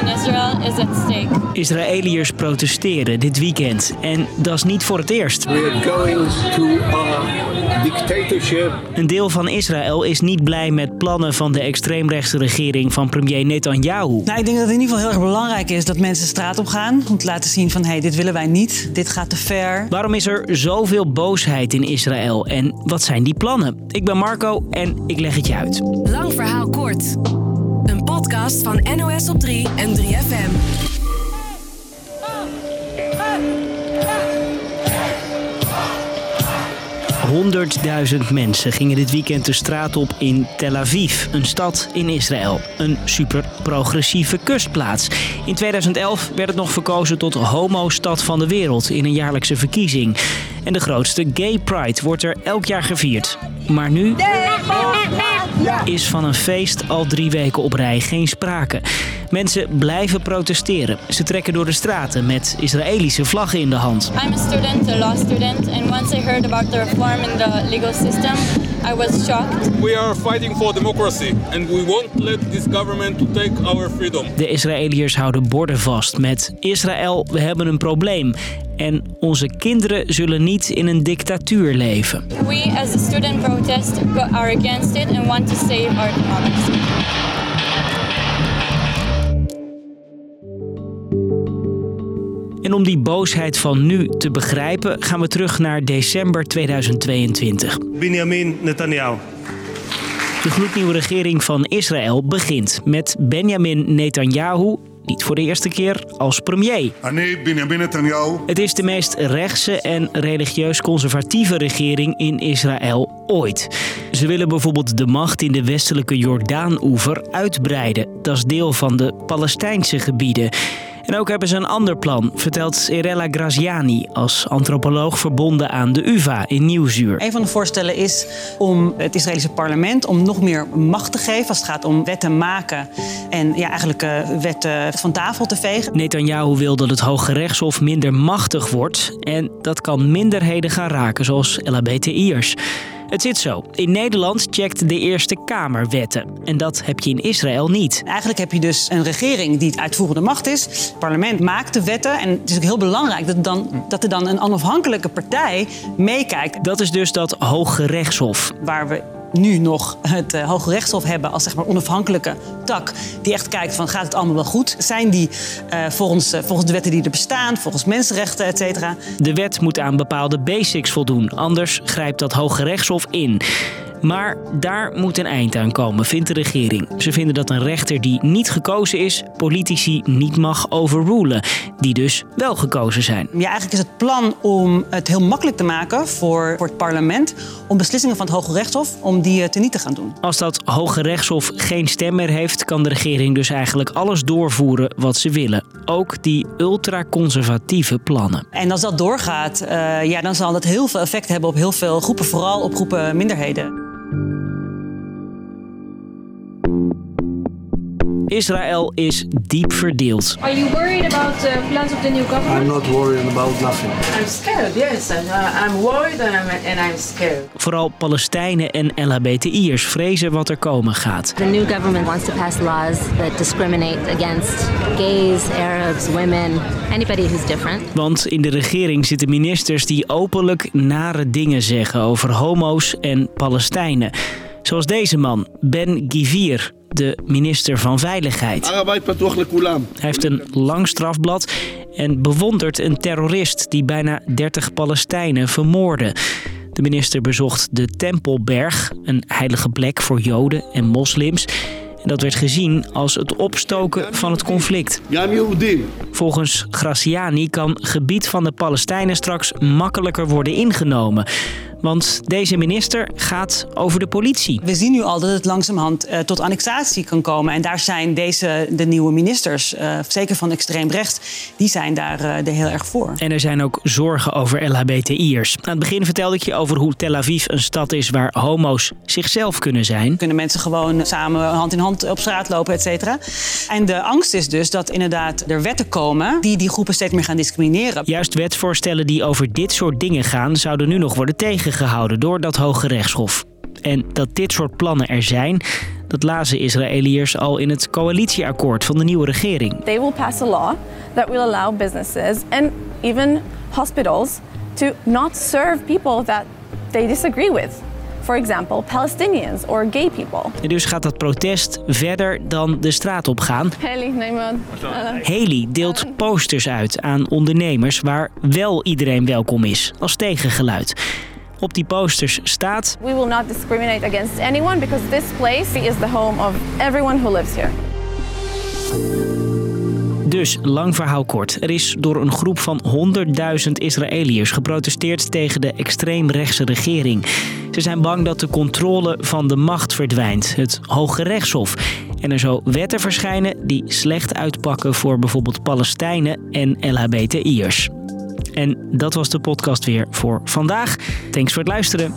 in Israel is at stake. Israëliërs protesteren dit weekend. En dat is niet voor het eerst. We are going to a dictatorship. Een deel van Israël is niet blij met plannen van de extreemrechtse regering van premier Netanyahu. Nou, ik denk dat het in ieder geval heel erg belangrijk is dat mensen de straat op gaan. Om te laten zien van, hé, hey, dit willen wij niet. Dit gaat te ver. Waarom is er zoveel boosheid in Israël en wat zijn die plannen? Ik ben Marco en ik leg het je uit. Lang verhaal kort. Podcast van NOS op 3 en 3FM. Honderdduizend mensen gingen dit weekend de straat op in Tel Aviv, een stad in Israël. Een super progressieve kustplaats. In 2011 werd het nog verkozen tot homo-stad van de wereld in een jaarlijkse verkiezing. En de grootste Gay Pride wordt er elk jaar gevierd. Maar nu is van een feest al drie weken op rij geen sprake. Mensen blijven protesteren. Ze trekken door de straten met Israëlische vlaggen in de hand. I'm a student, a law student, and once I heard about the reform in the legal system, I was shocked. We are fighting for democracy and we won't let this government to take our freedom. De Israëliërs houden borden vast met Israël, we hebben een probleem. En onze kinderen zullen niet in een dictatuur leven. We as a student protest are against it and want to save our democracy. En om die boosheid van nu te begrijpen, gaan we terug naar december 2022. Benjamin Netanyahu. De gloednieuwe regering van Israël begint met Benjamin Netanyahu niet voor de eerste keer, als premier. Ah, Het is de meest rechtse en religieus conservatieve regering in Israël ooit. Ze willen bijvoorbeeld de macht in de westelijke Jordaan-oever uitbreiden. Dat is deel van de Palestijnse gebieden. En ook hebben ze een ander plan, vertelt Irella Graziani als antropoloog verbonden aan de UvA in Nieuwsuur. Een van de voorstellen is om het Israëlische parlement om nog meer macht te geven als het gaat om wetten maken en ja, eigenlijk eh, wetten van tafel te vegen. Netanyahu wil dat het Hoge Rechtshof minder machtig wordt en dat kan minderheden gaan raken zoals LHBTI'ers. Het zit zo. In Nederland checkt de Eerste Kamer wetten. En dat heb je in Israël niet. Eigenlijk heb je dus een regering die het uitvoerende macht is. Het parlement maakt de wetten. En het is ook heel belangrijk dat, dan, dat er dan een onafhankelijke partij meekijkt. Dat is dus dat Hoge Rechtshof. Waar we nu nog het uh, Hoge Rechtshof hebben als zeg maar, onafhankelijke tak. Die echt kijkt van gaat het allemaal wel goed? Zijn die uh, volgens, uh, volgens de wetten die er bestaan, volgens mensenrechten, et cetera? De wet moet aan bepaalde basics voldoen. Anders grijpt dat Hoge Rechtshof in. Maar daar moet een eind aan komen, vindt de regering. Ze vinden dat een rechter die niet gekozen is, politici niet mag overrulen, die dus wel gekozen zijn. Ja, eigenlijk is het plan om het heel makkelijk te maken voor, voor het parlement om beslissingen van het Hoge Rechtshof om die teniet te gaan doen. Als dat Hoge Rechtshof geen stem meer heeft, kan de regering dus eigenlijk alles doorvoeren wat ze willen. Ook die ultraconservatieve plannen. En als dat doorgaat, uh, ja, dan zal dat heel veel effect hebben op heel veel groepen, vooral op groepen minderheden. Israël is diep verdeeld. Are you worried about the plans of the new government? I'm not worried about nothing. I'm scared, yes. I'm, uh, I'm worried and I'm, and I'm scared. Vooral Palestijnen en LHBTI'ers vrezen wat er komen gaat. The new government wants to pass laws that discriminate against gays, Arabs, women, anybody who's different. Want in de regering zitten ministers die openlijk nare dingen zeggen over homo's en Palestijnen. Zoals deze man, Ben Givir, de minister van Veiligheid. Hij heeft een lang strafblad en bewondert een terrorist die bijna 30 Palestijnen vermoordde. De minister bezocht de Tempelberg, een heilige plek voor Joden en moslims. En dat werd gezien als het opstoken van het conflict. Volgens Graciani kan gebied van de Palestijnen straks makkelijker worden ingenomen. Want deze minister gaat over de politie. We zien nu al dat het langzamerhand uh, tot annexatie kan komen. En daar zijn deze, de nieuwe ministers, uh, zeker van extreem rechts, die zijn daar uh, er heel erg voor. En er zijn ook zorgen over LHBTI'ers. Aan het begin vertelde ik je over hoe Tel Aviv een stad is waar homo's zichzelf kunnen zijn. Kunnen mensen gewoon samen hand in hand op straat lopen, et cetera. En de angst is dus dat inderdaad er wetten komen die die groepen steeds meer gaan discrimineren. Juist wetsvoorstellen die over dit soort dingen gaan, zouden nu nog worden tegengehouden door dat Hoge Rechtshof. En dat dit soort plannen er zijn, Dat lazen Israëliërs al in het coalitieakkoord van de nieuwe regering. They will pass a law that will allow businesses and even hospitals to not serve people that they disagree with. For example, Palestinians or gay people. En dus gaat dat protest verder dan de straat op gaan. Haley deelt posters uit aan ondernemers waar wel iedereen welkom is, als tegengeluid. Op die posters staat: We will not discriminate against anyone because this place is the home of everyone who lives here. Dus, lang verhaal kort. Er is door een groep van 100.000 Israëliërs geprotesteerd tegen de extreemrechtse regering. Ze zijn bang dat de controle van de macht verdwijnt, het Hoge Rechtshof. En er zo wetten verschijnen die slecht uitpakken voor bijvoorbeeld Palestijnen en LHBTI'ers. En dat was de podcast weer voor vandaag. Thanks voor het luisteren.